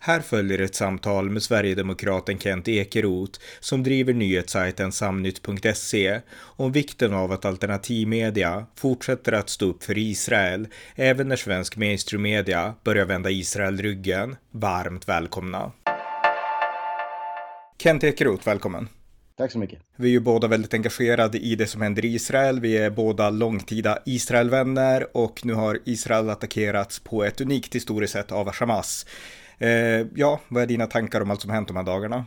Här följer ett samtal med Sverigedemokraten Kent Ekeroth som driver nyhetssajten samnytt.se om vikten av att alternativmedia fortsätter att stå upp för Israel även när svensk mainstream-media börjar vända Israel ryggen. Varmt välkomna! Kent Ekeroth, välkommen! Tack så mycket. Vi är ju båda väldigt engagerade i det som händer i Israel. Vi är båda långtida Israelvänner och nu har Israel attackerats på ett unikt historiskt sätt av Hamas. Eh, ja, vad är dina tankar om allt som hänt de här dagarna?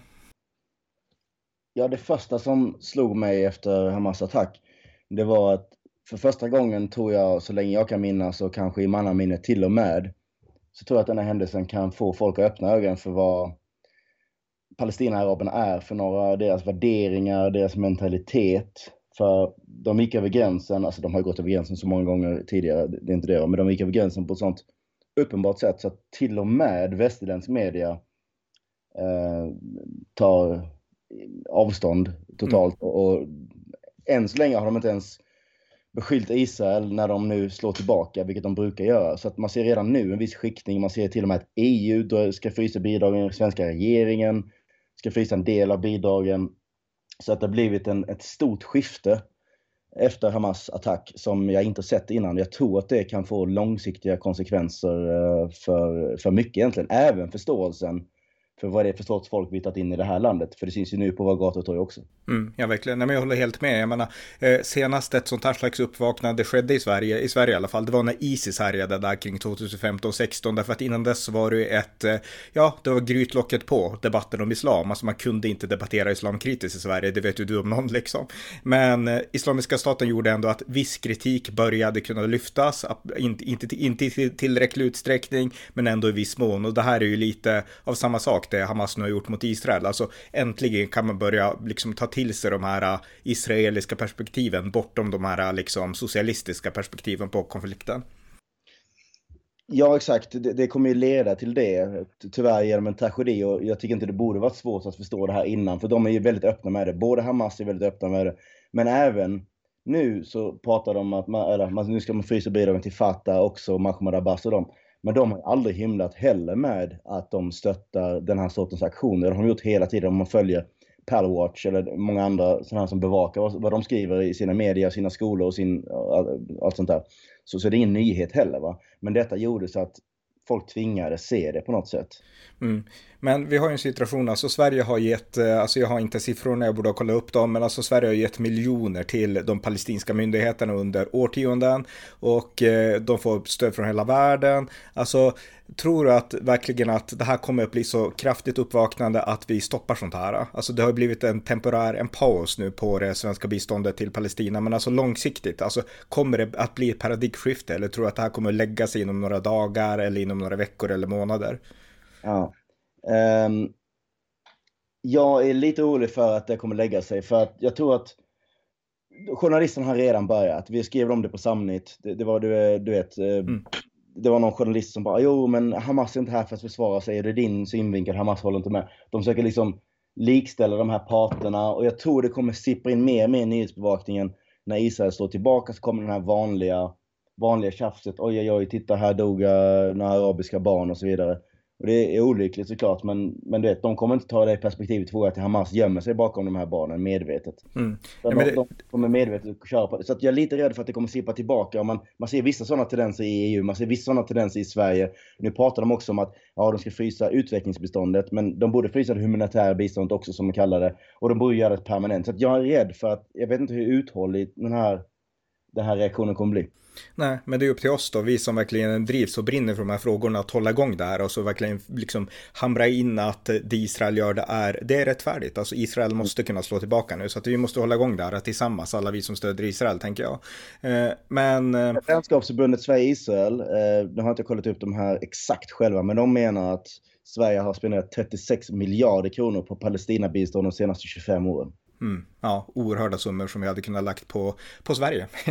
Ja, det första som slog mig efter Hamas attack, det var att för första gången tror jag, så länge jag kan minnas och kanske i mannaminne till och med, så tror jag att den här händelsen kan få folk att öppna ögonen för vad Palestina-Araberna är för några, deras värderingar, deras mentalitet. För de gick över gränsen, alltså de har gått över gränsen så många gånger tidigare, det är inte det, men de gick över gränsen på ett sånt uppenbart sätt så att till och med västerländsk media eh, tar avstånd totalt. Mm. Och, och än så länge har de inte ens beskyllt Israel när de nu slår tillbaka, vilket de brukar göra. Så att man ser redan nu en viss skiktning. Man ser till och med att EU ska frysa bidragen, svenska regeringen ska frysa en del av bidragen. Så att det har blivit en, ett stort skifte efter Hamas attack som jag inte sett innan. Jag tror att det kan få långsiktiga konsekvenser eh, för, för mycket egentligen. Även förståelsen för vad det är för sorts folk vi tagit in i det här landet. För det syns ju nu på våra gator och torg också. Mm, ja, verkligen. Nej, men jag håller helt med. Jag menar, eh, senast ett sånt här slags uppvaknande skedde i Sverige, i Sverige i alla fall, det var när Isis härjade där kring 2015-16. Därför att innan dess var det ett, eh, ja, det var grytlocket på debatten om islam. Alltså man kunde inte debattera islamkritiskt i Sverige, det vet ju du om någon liksom. Men eh, Islamiska staten gjorde ändå att viss kritik började kunna lyftas, inte, inte, inte i tillräcklig utsträckning, men ändå i viss mån. Och det här är ju lite av samma sak det Hamas nu har gjort mot Israel. Alltså äntligen kan man börja liksom ta till sig de här äh, israeliska perspektiven bortom de här äh, liksom socialistiska perspektiven på konflikten. Ja, exakt. Det, det, kommer ju leda till det, tyvärr genom en tragedi. Och jag tycker inte det borde varit svårt att förstå det här innan, för de är ju väldigt öppna med det. Både Hamas är väldigt öppna med det, men även nu så pratar de om att man, eller, nu ska man frysa bidragen till Fatah också, Mahmoud Abbas och dem. Men de har aldrig himlat heller med att de stöttar den här sortens aktioner. Det har de gjort hela tiden om man följer Palwatch eller många andra sådana som bevakar vad de skriver i sina medier, sina skolor och sin, allt sånt där. Så, så det är ingen nyhet heller. Va? Men detta gjorde så att folk tvingades se det på något sätt. Mm. Men vi har ju en situation, alltså Sverige har gett, eh, alltså jag har inte siffrorna, jag borde ha kollat upp dem, men alltså Sverige har gett miljoner till de palestinska myndigheterna under årtionden och eh, de får stöd från hela världen. Alltså tror du att verkligen att det här kommer att bli så kraftigt uppvaknande att vi stoppar sånt här? Alltså det har blivit en temporär, en paus nu på det svenska biståndet till Palestina, men alltså långsiktigt, alltså kommer det att bli ett paradigmskifte eller tror du att det här kommer att lägga sig inom några dagar eller inom några veckor eller månader? Ja. Um, jag är lite orolig för att det kommer lägga sig för att jag tror att journalisten har redan börjat. Vi skrev om det på Samnit. Det, det var du, du vet, eh, mm det var någon journalist som bara jo men Hamas är inte här för att försvara sig. Det är din synvinkel, Hamas håller inte med. De försöker liksom likställa de här parterna och jag tror det kommer sippra in mer och mer i nyhetsbevakningen. När Israel står tillbaka så kommer den här vanliga, vanliga tjafset. Oj oj oj, titta här dog eh, några arabiska barn och så vidare. Och det är olyckligt såklart, men, men du vet, de kommer inte ta det perspektivet jag att Hamas gömmer sig bakom de här barnen medvetet. Mm. Ja, de, det... de kommer medvetet köra på det. Så jag är lite rädd för att det kommer sippa tillbaka. Och man, man ser vissa sådana tendenser i EU, man ser vissa sådana tendenser i Sverige. Nu pratar de också om att ja, de ska frysa utvecklingsbiståndet, men de borde frysa det humanitära biståndet också som de kallar det. Och de borde göra det permanent. Så jag är rädd för att, jag vet inte hur uthållig den här, den här reaktionen kommer bli. Nej, men det är upp till oss då, vi som verkligen drivs och brinner för de här frågorna, att hålla igång det här och så verkligen liksom hamra in att det Israel gör det är, det är rättfärdigt. Alltså Israel måste kunna slå tillbaka nu, så att vi måste hålla igång det här tillsammans, alla vi som stöder Israel, tänker jag. Eh, men... Eh, Vänskapsförbundet Sverige-Israel, eh, nu har inte kollat upp de här exakt själva, men de menar att Sverige har spenderat 36 miljarder kronor på Palestinabistånd de senaste 25 åren. Mm. Ja, oerhörda summor som vi hade kunnat lagt på, på Sverige.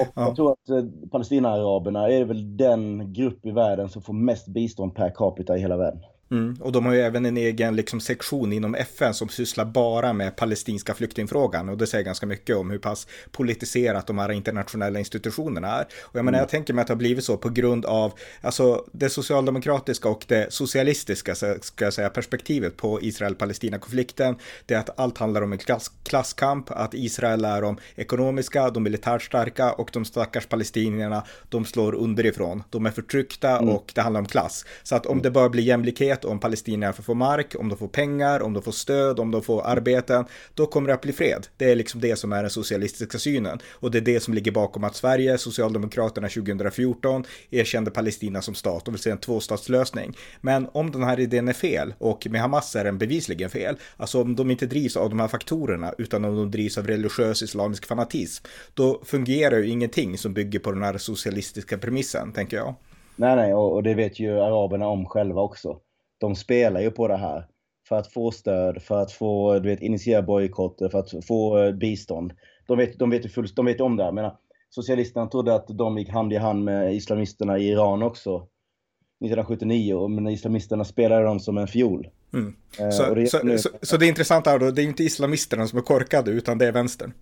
och ja. jag tror att eh, Palestina-araberna är väl den grupp i världen som får mest bistånd per capita i hela världen. Mm, och de har ju även en egen liksom, sektion inom FN som sysslar bara med palestinska flyktingfrågan och det säger ganska mycket om hur pass politiserat de här internationella institutionerna är. Och jag menar, mm. jag tänker mig att det har blivit så på grund av alltså, det socialdemokratiska och det socialistiska ska jag säga, perspektivet på Israel-Palestina-konflikten. Det är att allt handlar om en klass, klasskamp, att Israel är de ekonomiska, de militärt starka och de stackars palestinierna, de slår underifrån. De är förtryckta mm. och det handlar om klass. Så att om mm. det bör bli jämlikhet vet om palestinierna får mark, om de får pengar, om de får stöd, om de får arbeten, då kommer det att bli fred. Det är liksom det som är den socialistiska synen. Och det är det som ligger bakom att Sverige, Socialdemokraterna 2014, erkände Palestina som stat och vill se en tvåstatslösning. Men om den här idén är fel, och med Hamas är den bevisligen fel, alltså om de inte drivs av de här faktorerna, utan om de drivs av religiös islamisk fanatism, då fungerar ju ingenting som bygger på den här socialistiska premissen, tänker jag. Nej, nej, och, det vet ju araberna om själva också de spelar ju på det här för att få stöd, för att få, du vet, initiera bojkotter, för att få eh, bistånd. De vet, de vet, ju full, de vet om det här. Men socialisterna trodde att de gick hand i hand med islamisterna i Iran också. 1979, men islamisterna spelade dem som en fiol. Mm. Eh, så, det, så, nu... så, så, det intressanta är då, det är inte islamisterna som är korkade, utan det är vänstern?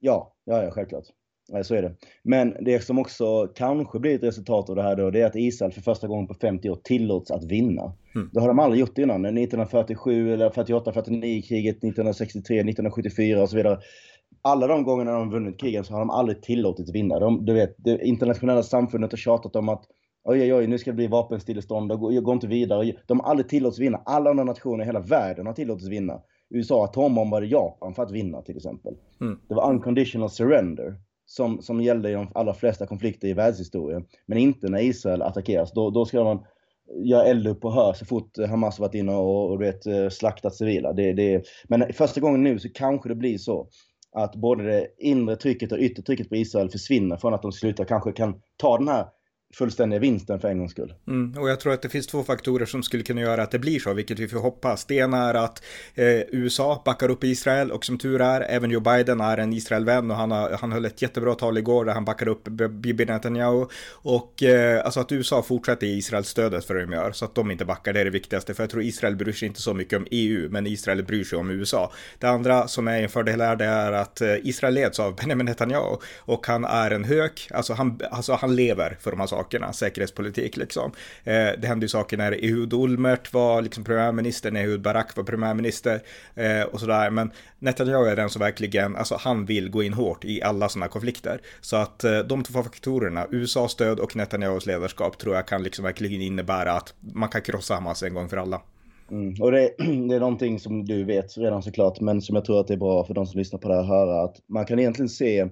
Ja, ja, ja självklart. Så är det. Men det som också kanske blir ett resultat av det här då, det är att Israel för första gången på 50 år tillåts att vinna. Mm. Det har de aldrig gjort innan. 1947, eller 48, 49 kriget, 1963, 1974 och så vidare. Alla de gångerna de har vunnit krigen så har de aldrig tillåtits vinna. De, du vet, det internationella samfundet har tjatat om att oj, oj, oj, nu ska det bli vapenstillestånd och gå, gå inte vidare. De har aldrig tillåtits vinna. Alla andra nationer i hela världen har tillåtits vinna. USA atombombade Japan för att vinna till exempel. Mm. Det var unconditional surrender som, som gällde i de allra flesta konflikter i världshistorien. Men inte när Israel attackeras. Då, då ska man göra eldupphör så fort Hamas varit inne och, och vet, eh, slaktat civila. Det, det, men första gången nu så kanske det blir så att både det inre trycket och yttre trycket på Israel försvinner från att de slutar kanske kan ta den här fullständiga vinsten för en gångs skull. Mm, och jag tror att det finns två faktorer som skulle kunna göra att det blir så, vilket vi får hoppas. Det ena är att eh, USA backar upp Israel och som tur är, även Joe Biden är en Israelvän och han, har, han höll ett jättebra tal igår där han backar upp Bibi Netanyahu. Och eh, alltså att USA fortsätter i Israels stödet för det de gör, så att de inte backar, det är det viktigaste. För jag tror Israel bryr sig inte så mycket om EU, men Israel bryr sig om USA. Det andra som är en fördel här, det är att eh, Israel leds av Benjamin Netanyahu och han är en hök, alltså han, alltså han lever för de här sakerna sakerna, säkerhetspolitik liksom. Eh, det hände ju saker när Ehud Olmert var liksom premiärminister, när Ehud Barak var premiärminister eh, och sådär. Men Netanyahu är den som verkligen, alltså han vill gå in hårt i alla sådana konflikter. Så att eh, de två faktorerna, USAs stöd och Netanyahus ledarskap tror jag kan liksom verkligen innebära att man kan krossa Hamas en gång för alla. Mm. Och det, det, är någonting som du vet redan såklart, men som jag tror att det är bra för de som lyssnar på det här att höra att man kan egentligen se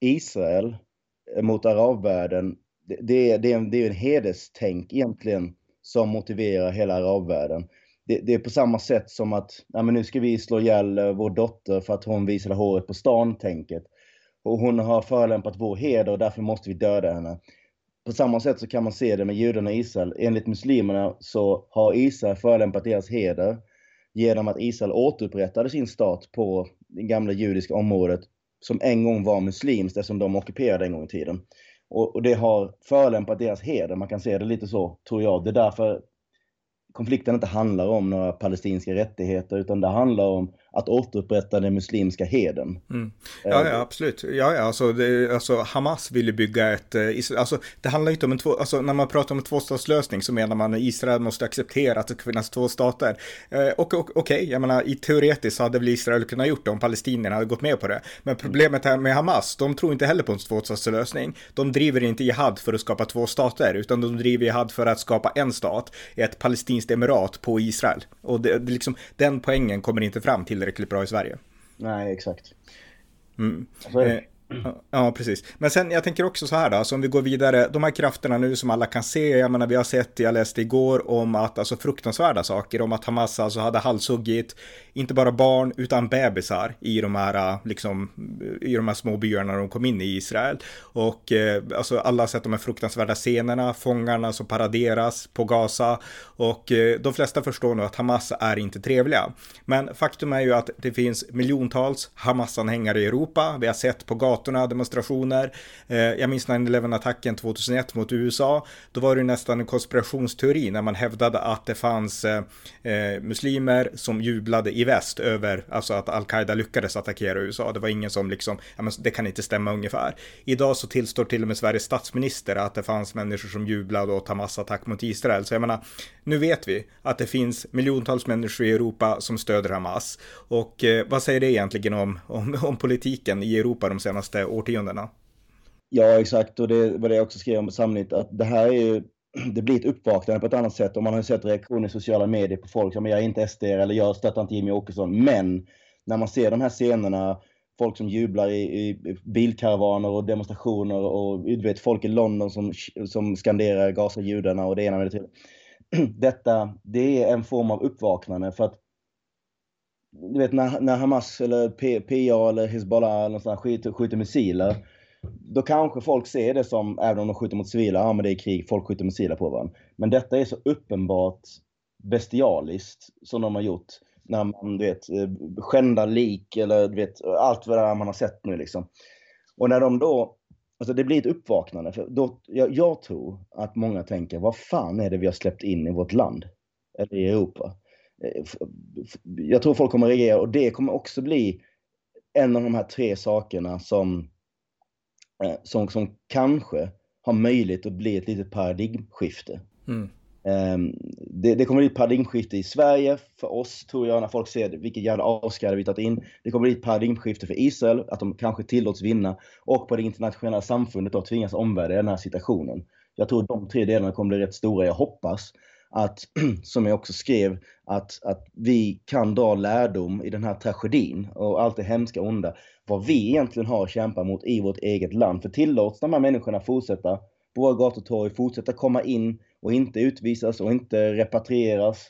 Israel mot arabvärlden det, det, är en, det är en hederstänk egentligen som motiverar hela arabvärlden. Det, det, är på samma sätt som att ja, men nu ska vi slå ihjäl eh, vår dotter för att hon visade håret på stan-tänket. Och hon har förolämpat vår heder och därför måste vi döda henne. På samma sätt så kan man se det med judarna i Israel. Enligt muslimerna så har Israel förolämpat deras heder genom att Israel återupprättade sin stat på det gamla judiska området som en gång var muslimskt eftersom de ockuperade en gång i tiden. Och, och det har förolämpat deras heder. Man kan se det lite så, tror jag. Det är därför konflikten inte handlar om några palestinska rättigheter utan det handlar om att återupprätta den muslimska heden. Mm. Ja, ja, absolut. Ja, ja, alltså, det, alltså Hamas vill ju bygga ett, eh, alltså det handlar inte om en två, alltså när man pratar om en tvåstatslösning så menar man att Israel måste acceptera att det ska finnas två stater. Eh, och, och okej, okay, jag menar i teoretiskt så hade väl Israel kunnat gjort det om palestinierna hade gått med på det. Men problemet här med Hamas, de tror inte heller på en tvåstatslösning. De driver inte jihad för att skapa två stater, utan de driver jihad för att skapa en stat, ett palestinskt emirat på Israel. Och det, det liksom, den poängen kommer inte fram till tillräckligt bra i Sverige. Nej, exakt. Mm. Alltså, eh, Mm. Ja, precis. Men sen, jag tänker också så här då, alltså om vi går vidare, de här krafterna nu som alla kan se, jag menar vi har sett, jag läste igår om att, alltså fruktansvärda saker, om att Hamas alltså hade halshuggit, inte bara barn, utan bebisar i de här, äh, liksom, i de här små byarna de kom in i Israel. Och eh, alltså alla har sett de här fruktansvärda scenerna, fångarna som paraderas på Gaza, och eh, de flesta förstår nu att Hamas är inte trevliga. Men faktum är ju att det finns miljontals Hamas-anhängare i Europa, vi har sett på gatan gatorna, demonstrationer. Eh, jag minns 9-11-attacken 2001 mot USA. Då var det nästan en konspirationsteori när man hävdade att det fanns eh, eh, muslimer som jublade i väst över alltså att al-Qaida lyckades attackera USA. Det var ingen som liksom, ja, men det kan inte stämma ungefär. Idag så tillstår till och med Sveriges statsminister att det fanns människor som jublade åt Hamas attack mot Israel. Så jag menar, nu vet vi att det finns miljontals människor i Europa som stöder Hamas. Och eh, vad säger det egentligen om, om, om politiken i Europa de senaste senaste årtiondena. Ja, exakt. Och det var det jag också skrev om samtidigt, att det här är ju det blir ett uppvaknande på ett annat sätt. Och man har ju sett reaktioner i sociala medier på folk som jag är inte SD eller jag stöttar inte Jimmy Åkesson. Men när man ser de här scenerna, folk som jublar i, i bilkaravaner och demonstrationer och du vet folk i London som, som skanderar gasa judarna och det ena med det tredje. Detta, det är en form av uppvaknande för att du vet när, när Hamas eller P, PA eller Hezbollah eller sånt skjuter, skjuter missiler. Då kanske folk ser det som, även om de skjuter mot civila, ja men det är krig, folk skjuter missiler på varandra. Men detta är så uppenbart bestialiskt som de har gjort. När man du vet, eh, skändar lik eller du vet, allt vad det är man har sett nu liksom. Och när de då, alltså det blir ett uppvaknande. För då, jag, jag tror att många tänker, vad fan är det vi har släppt in i vårt land? Eller i Europa? Eh, jag tror folk kommer att reagera och det kommer också bli en av de här tre sakerna som, eh, som, som kanske har möjlighet att bli ett litet paradigmskifte. Mm. Ehm, det, det, kommer bli ett paradigmskifte i Sverige för oss, tror jag, när folk ser vilket jävla avskräde vi tagit in. Det kommer bli ett paradigmskifte för Israel, att de kanske tillåts vinna. Och på det internationella samfundet att tvingas omvärda den här situationen. Jag tror de tre delarna kommer bli rätt stora. Jag hoppas att, som jag också skrev, att, att vi kan dra lärdom i den här tragedin och allt det hemska onda. Vad vi egentligen har att kämpa mot i vårt eget land. För tillåts de här människorna fortsätta på våra gator och torg, fortsätta komma in och inte utvisas och inte repatrieras,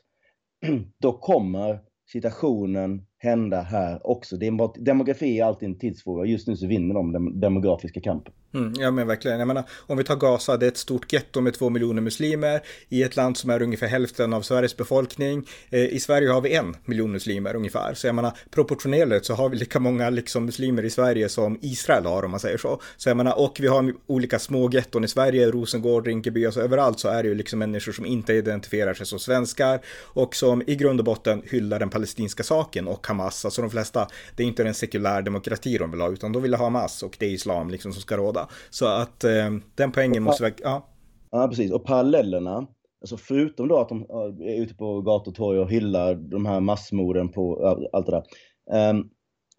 då kommer situationen hända här också. Demografi är alltid en tidsfråga. Just nu så vinner de den demografiska kampen. Mm, ja men verkligen. Jag menar, om vi tar Gaza, det är ett stort getto med två miljoner muslimer i ett land som är ungefär hälften av Sveriges befolkning. Eh, I Sverige har vi en miljon muslimer ungefär. Så jag menar, proportionellt så har vi lika många liksom, muslimer i Sverige som Israel har om man säger så. Så jag menar, och vi har olika små getton i Sverige, Rosengård, Rinkeby, alltså överallt så är det ju liksom människor som inte identifierar sig som svenskar och som i grund och botten hyllar den palestinska saken och Hamas. Alltså de flesta, det är inte en sekulär demokrati de vill ha, utan de vill ha Hamas och det är islam liksom som ska råda. Så att eh, den poängen måste vi... Ja. ja, precis. Och parallellerna, alltså förutom då att de är ute på gator och torg och hyllar de här massmorden på allt det där. Um,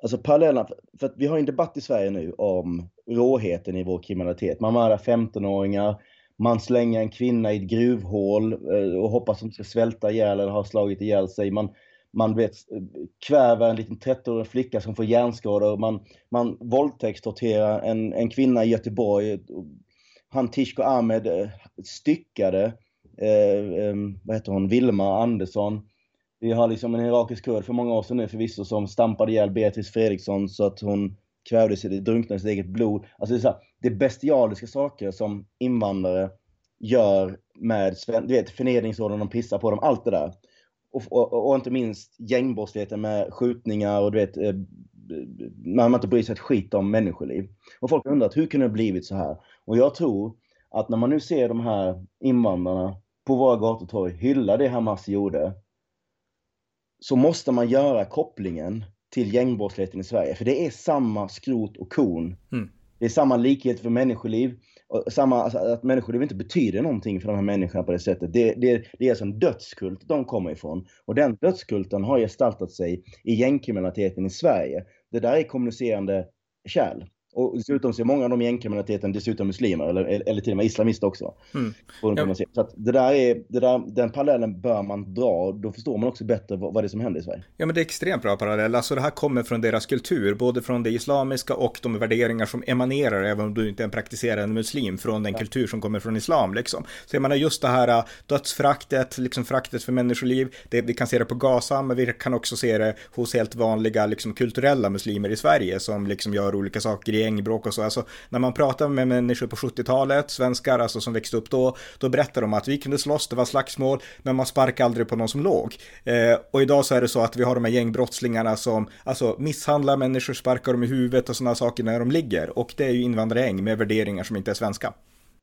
alltså parallellerna, för att vi har en debatt i Sverige nu om råheten i vår kriminalitet. Man mördar 15-åringar, man slänger en kvinna i ett gruvhål eh, och hoppas att de ska svälta ihjäl eller ha slagit ihjäl sig. Man man vet, kväver en liten 13-årig flicka som får hjärnskador. Man, man våldtäktstorterar en, en kvinna i Göteborg. Han Tishko Ahmed eh, styckade, eh, eh, vad heter hon, Vilma Andersson. Vi har liksom en irakisk kurd för många år sedan nu förvisso som stampade ihjäl Beatrice Fredriksson så att hon kvävdes, drunknade i sitt eget blod. Alltså det är, så här, det är bestialiska saker som invandrare gör med, du vet, förnedringsorden, de pissar på dem, allt det där och, och, och, inte minst gängbrottsligheten med skjutningar och du vet, eh, man inte bryr sig ett skit om människoliv. Och folk har undrat, hur kunde det blivit så här? Och jag tror att när man nu ser de här invandrarna på våra gator och torg hylla det Hamas gjorde, så måste man göra kopplingen till gängbrottsligheten i Sverige. För det är samma skrot och korn. Mm. Det är samma likhet för människoliv. Och samma, alltså, att människoliv inte betyder någonting för de här människorna på det sättet. Det, det, det är alltså en dödskult de kommer ifrån. Och den dödskulten har gestaltat sig i gängkriminaliteten i Sverige. Det där är kommunicerande kärl. Och dessutom så är många av de gängkriminaliteten dessutom muslimer eller, eller till och med islamister också. Mm. Ja. Så det där är, det där, den parallellen bör man dra. Då förstår man också bättre vad, vad det är som händer i Sverige. Ja men det är extremt bra parallell. Alltså det här kommer från deras kultur, både från det islamiska och de värderingar som emanerar, även om du inte är en praktiserande muslim, från den ja. kultur som kommer från islam liksom. Så jag menar just det här äh, dödsfraktet, liksom fraktet för människoliv, det, vi kan se det på Gaza, men vi kan också se det hos helt vanliga liksom kulturella muslimer i Sverige som liksom gör olika saker i gängbråk och så. Alltså, när man pratar med människor på 70-talet, svenskar alltså som växte upp då, då berättar de att vi kunde slåss, det var slagsmål, men man sparkade aldrig på någon som låg. Eh, och idag så är det så att vi har de här gängbrottslingarna som alltså misshandlar människor, sparkar dem i huvudet och sådana saker när de ligger. Och det är ju invandrargäng med värderingar som inte är svenska.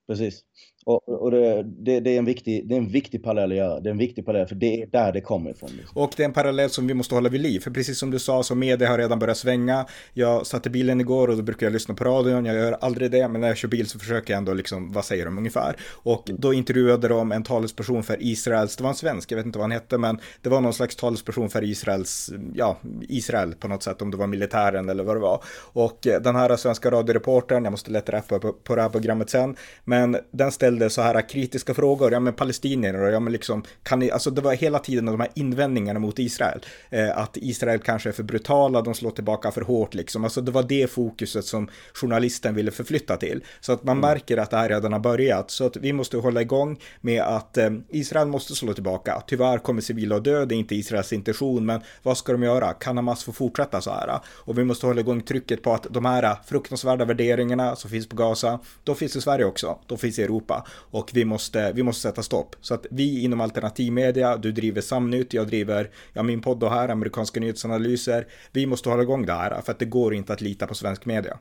Precis. Och, och det, det, det, är en viktig, det är en viktig parallell att göra. Det är en viktig parallell, för det är där det kommer ifrån. Liksom. Och det är en parallell som vi måste hålla vid liv. För precis som du sa, så media har redan börjat svänga. Jag satt i bilen igår och då brukar jag lyssna på radion. Jag gör aldrig det, men när jag kör bil så försöker jag ändå liksom, vad säger de ungefär? Och då intervjuade de en talesperson för Israels, det var en svensk, jag vet inte vad han hette, men det var någon slags talesperson för Israels, ja, Israel på något sätt, om det var militären eller vad det var. Och den här svenska radioreportern, jag måste leta rätt på, på, på det här programmet sen, men den ställde så här kritiska frågor, ja men palestinier och ja men liksom, kan ni, alltså det var hela tiden de här invändningarna mot Israel, eh, att Israel kanske är för brutala, de slår tillbaka för hårt liksom, alltså det var det fokuset som journalisten ville förflytta till. Så att man mm. märker att det här redan har börjat, så att vi måste hålla igång med att eh, Israel måste slå tillbaka. Tyvärr kommer civila att dö, det är inte Israels intention, men vad ska de göra? Kan Hamas få fortsätta så här? Och vi måste hålla igång trycket på att de här fruktansvärda värderingarna som finns på Gaza, de finns i Sverige också, de finns i Europa och vi måste, vi måste sätta stopp. Så att vi inom alternativmedia, du driver Samnytt, jag driver ja, min podd och här, amerikanska nyhetsanalyser. Vi måste hålla igång det här för att det går inte att lita på svensk media.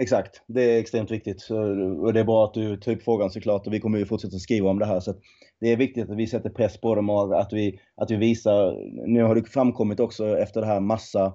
Exakt, det är extremt viktigt. Så, och det är bra att du tar upp frågan såklart och vi kommer ju fortsätta skriva om det här. Så det är viktigt att vi sätter press på dem och att vi, att vi visar. Nu har det framkommit också efter det här massa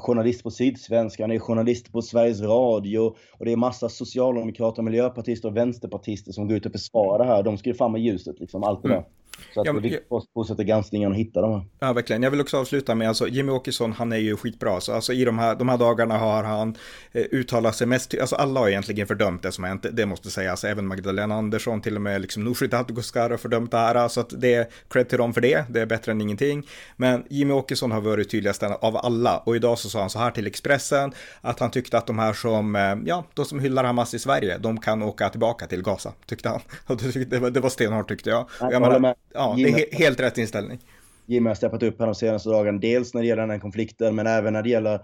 journalist på Sydsvenskan, är journalist på Sveriges Radio och det är massa socialdemokrater, miljöpartister och vänsterpartister som går ut och försvarar det här. De ska ju fram med ljuset liksom, allt det där. Mm. Så att ja, vi fortsätter granskningen och hitta dem. Ja, verkligen. Jag vill också avsluta med, alltså Jimmy Åkesson, han är ju skitbra. Så alltså i de här, de här dagarna har han eh, uttalat sig mest, alltså alla har egentligen fördömt det som hänt, det måste sägas. Även Magdalena Andersson, till och med liksom Nooshi Dadgostar har fördömt det här. Så att det är cred till dem för det, det är bättre än ingenting. Men Jimmy Åkesson har varit tydligast av alla. Och idag så sa han så här till Expressen, att han tyckte att de här som, eh, ja, de som hyllar Hamas i Sverige, de kan åka tillbaka till Gaza, tyckte han. Och det, var, det var stenhårt tyckte jag. jag, jag menar, ja, Jimmy, det är helt rätt inställning. Jimmy har steppat upp här de senaste dagarna, dels när det gäller den här konflikten, men även när det gäller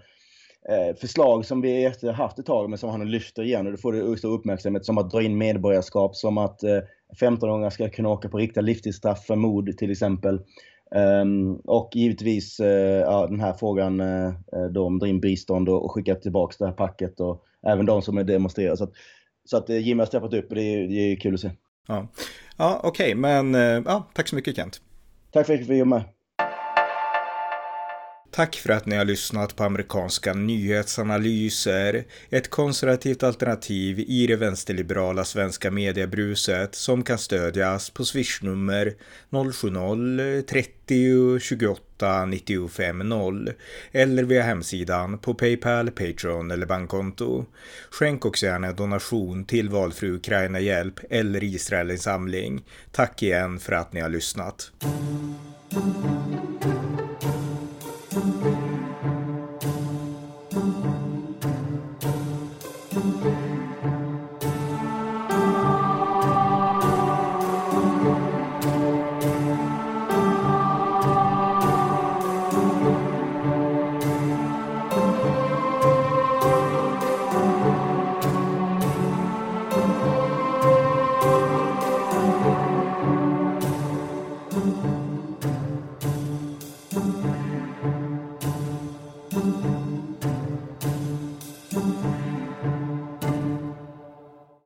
eh, förslag som vi haft ett tag, men som han lyfter igen. Och då får det stor uppmärksamhet, som att dra in medborgarskap, som att eh, 15-åringar ska kunna åka på riktiga livstidsstraff för mord till exempel. Um, och givetvis uh, ja, den här frågan uh, då om dra in bistånd och, och skicka tillbaka det här packet och även de som är demonstrerat. Så att, så att Jimmy har steppat upp och det är, det är kul att se. Ja, ja okej, okay, men eh, ja, tack så mycket Kent. Tack för att jag fick med. Tack för att ni har lyssnat på amerikanska nyhetsanalyser, ett konservativt alternativ i det vänsterliberala svenska mediebruset som kan stödjas på swishnummer 070-30 28 95 0 eller via hemsidan på Paypal, Patreon eller bankkonto. Skänk också gärna en donation till valfri Ukraina-hjälp eller Israelinsamling. Tack igen för att ni har lyssnat. Thank you.